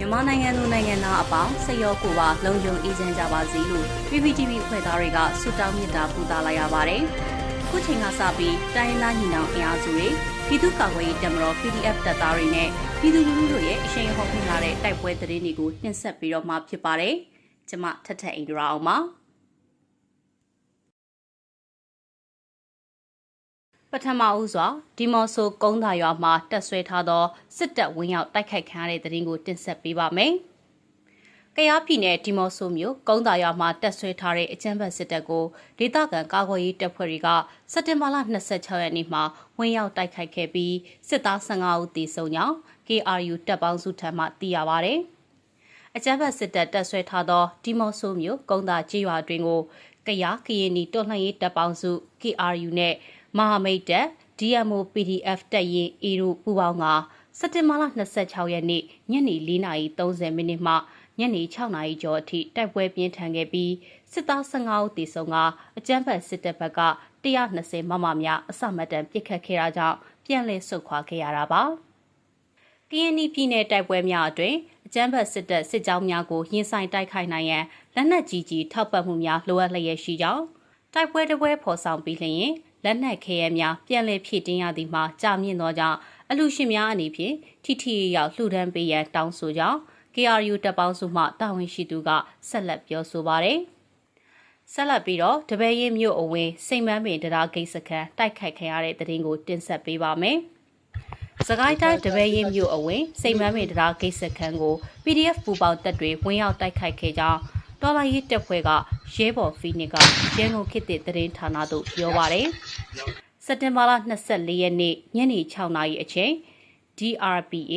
မြန်မာနိုင်ငံသူနိုင်ငံသားအပေါင်းစိတ်ရောကိုယ်ပါလုံခြုံအေးချမ်းကြပါစေလို့ PPTV ဖွဲ့သားတွေကဆုတောင်းမေတ္တာပို့သလာရပါတယ်။ခုချိန်ကစပြီးတိုင်းရင်းသားညီနောင်အင်အားစုတွေပြည်သူ့ကာကွယ်ရေးတပ်မတော် PDF တပ်သားတွေနဲ့ပြည်သူလူထုတို့ရဲ့အရှိန်ဟောဖိလာတဲ့တိုက်ပွဲသတင်းတွေကိုတင်ဆက်ပြီးတော့မှဖြစ်ပါတယ်။ကျွန်မထထအိန္ဒရာအောင်ပါ။ ပထမဦးစွာဒီမော့ဆိုကုန်းသာရွာမှာတက်ဆွဲထားသောစစ်တပ်ဝင်းရောက်တိုက်ခိုက်ခံရတဲ့တဲ့ရင်ကိုတင်ဆက်ပေးပါမယ်။ကယားပြည်နယ်ဒီမော့ဆိုမြို့ကုန်းသာရွာမှာတက်ဆွဲထားတဲ့အကြမ်းဖက်စစ်တပ်ကိုဒေသခံကာကွယ်ရေးတပ်ဖွဲ့တွေကစက်တင်ဘာလ26ရက်နေ့မှာဝင်းရောက်တိုက်ခိုက်ခဲ့ပြီးစစ်သား15ဦးသေဆုံးကြောင်း KRU တပ်ပေါင်းစုထံမှသိရပါဗျ။အကြမ်းဖက်စစ်တပ်တက်ဆွဲထားသောဒီမော့ဆိုမြို့ကုန်းသာကျေးရွာတွင်ကိုကယားကရင်နီတော်လှန်ရေးတပ်ပေါင်းစု KRU နဲ့ မဟာမိတ်တပ် DMO PDF တပ်ရင်း A တို့ပူးပေါင်းကစက်တင်ဘာလ26ရက်နေ့ညနေ4:30မိနစ်မှညနေ6နာရီကျော်အထိတိုက်ပွဲပြင်းထန်ခဲ့ပြီးစစ်သား15ဦးသေဆုံးကအကြမ်းဖက်စစ်တပ်ဘက်က120မမများအစမတန်ပစ်ခတ်ခဲ့တာကြောင့်ပြန်လည်ဆုတ်ခွာခဲ့ရတာပါ။ KNY ပြည်နယ်တိုက်ပွဲများအတွင်အကြမ်းဖက်စစ်တပ်စစ်ကြောင်းများကိုရင်ဆိုင်တိုက်ခိုက်နိုင်ရန်လက်နက်ကြီးကြီးထောက်ပံ့မှုများလိုအပ်လျက်ရှိကြောင်းတိုက်ပွဲတပွဲဖော်ဆောင်ပြီးလျင် လက်နက်ခဲယမ်းများပြန်လည်ဖြည့်တင်းရသည်မှာကြာမြင့်သောကြောင့်အလူရှင်များအနေဖြင့်ထိထိရောက်လှူဒန်းပေးရန်တောင်းဆိုကြောင်း KRU တပ်ပေါင်းစုမှတာဝန်ရှိသူကဆက်လက်ပြောဆိုပါရယ်ဆက်လက်ပြီးတော့တပည့်ရင်မြို့အဝင်းစိန်မန်းပင်တရားဂိတ်စခန်းတိုက်ခိုက်ခံရတဲ့တဲ့ရင်ကိုတင်ဆက်ပေးပါမယ်။စကိုင်းတိုင်းတပည့်ရင်မြို့အဝင်းစိန်မန်းပင်တရားဂိတ်စခန်းကို PDF ပူပေါင်းတပ်တွေဝင်ရောက်တိုက်ခိုက်ခဲ့ကြောင်းတော်လိုင်းရေးတပ်ဖွဲ့ကရဲဘော်ဖီနစ်ကရန်ကုန်ခေတ်သစ်သတင်းဌာနသို့ပြောပါရယ် စက်တင်ဘာလ24ရက်နေ့ညနေ6နာရီအချိန် DRPA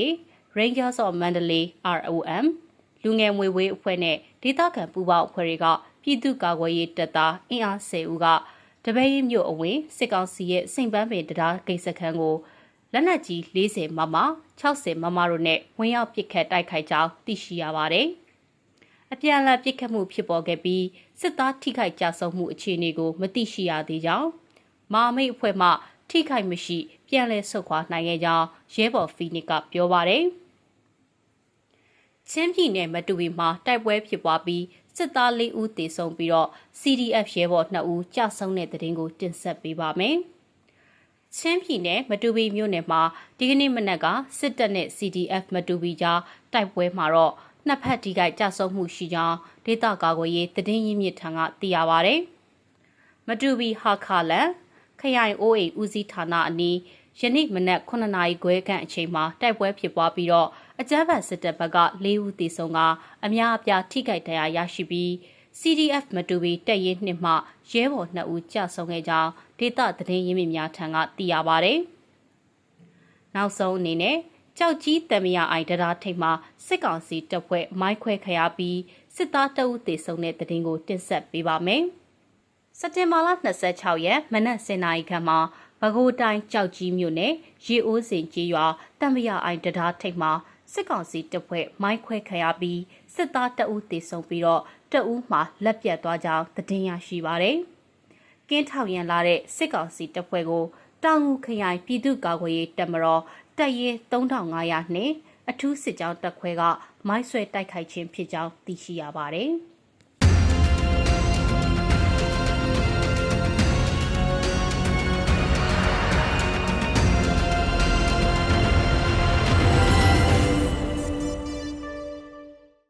Rangers of Mandalay ROM လူငယ်မွေဝေးအဖွဲ့နဲ့ဒေသခံပူးပေါင်းအဖွဲ့တွေကပြည်သူ့ကာကွယ်ရေးတပ်သားအင်အား10ဦးကတပည့်ရမြို့အဝင်စစ်ကောင်စီရဲ့စိန်ပန်းပင်တရားဂိတ်စခန်းကိုလက်နက်ကြီး40မမ60မမတို့နဲ့ဝင်ရောက်ပစ်ခတ်တိုက်ခိုက်ကြောင်းသိရှိရပါတယ်။အပြန်အလှန်ပစ်ခတ်မှုဖြစ်ပေါ်ခဲ့ပြီးစစ်သားထိခိုက်ကြဆုံးမှုအခြေအနေကိုမသိရှိရသေးကြောင်း မာမိတ်အဖွဲ့မှ ထိခိုက်မရှိ ပြန်လည်ဆုတ်ခွာနိုင်ခဲ့ကြောင်းရဲဘော်ဖီနစ်ကပြောပါတယ်ချင်းပြည်နယ်မတူပီမှာတိုက်ပွဲဖြစ်ပွားပြီးစစ်သား၄ဦးသေဆုံးပြီးတော့ CDF ရဲဘော်2ဦးကြာဆုံးတဲ့တဲ့တင်ကိုတင်ဆက်ပေးပါမယ်။ချင်းပြည်နယ်မတူပီမြို့နယ်မှာဒီကနေ့မနက်ကစစ်တပ်နဲ့ CDF မတူပီကြားတိုက်ပွဲမှာတော့နှစ်ဖက်ထိခိုက်ကြဆုံးမှုရှိကြောင်းဒေသကာကွယ်ရေးသတင်းရင်းမြစ်ထံကသိရပါဗျ။မတူဘီဟာခါလန် ခရိုင်အိုးအိမ်ဦးစီးဌာနအနီးယနေ့မနက်9နာရီခွဲခန့်အချိန်မှာတိုက်ပွဲဖြစ်ပွားပြီးတော့အကြမ်းဖက်စစ်တပ်ဘက်က၄ဦးသေဆုံးကအများအပြားထိခိုက်ဒဏ်ရာရရှိပြီး CDF မတူဘီတပ်ရင်းနှစ်မှရဲဘော်2ဦးကြာဆုံးခဲ့ကြောင်းဒေသသတင်းရင်းမြစ်များထံကသိရပါဗျ။နောက်ဆုံးအနေနဲ့ကြောက်ကြီးတမယအိုင်တရားထိပ်မှာစစ်ကောင်စီတပ်ဖွဲ့မိုင်းခွဲခရပြီးစစ်သားတအုပ်သေဆုံးတဲ့တဲ့တင်ကိုတင်ဆက်ပေးပါမယ်။ စက်တင်ဘာလ26ရက်မနက်7:00နာရီခန့်မှာပဲခူးတိုင်းကြောက်ကြီးမြို့နယ်ရေအိုးစင်ကြီးရွာတမယအိုင်တရားထိပ်မှာစစ်ကောင်စီတပ်ဖွဲ့မိုင်းခွဲခရပြီးစစ်သားတအုပ်သေဆုံးပြီးတော့တအုပ်မှာလက်ပြတ်သွားကြောင်းသတင်းရရှိပါတယ်။ကင်းထောက်ရန်လာတဲ့စစ်ကောင်စီတပ်ဖွဲ့ကိုတောင်ငူခရိုင်ပြည်သူ့ကာကွယ်ရေးတပ်မတော်တပ်ရင်း3500နှင့်အထူးစစ်ကြောင်းတပ်ခွဲကမိုင်းဆွဲတိုက်ခိုက်ခြင်းဖြစ်ကြောင်းသိရှိရပါတယ်။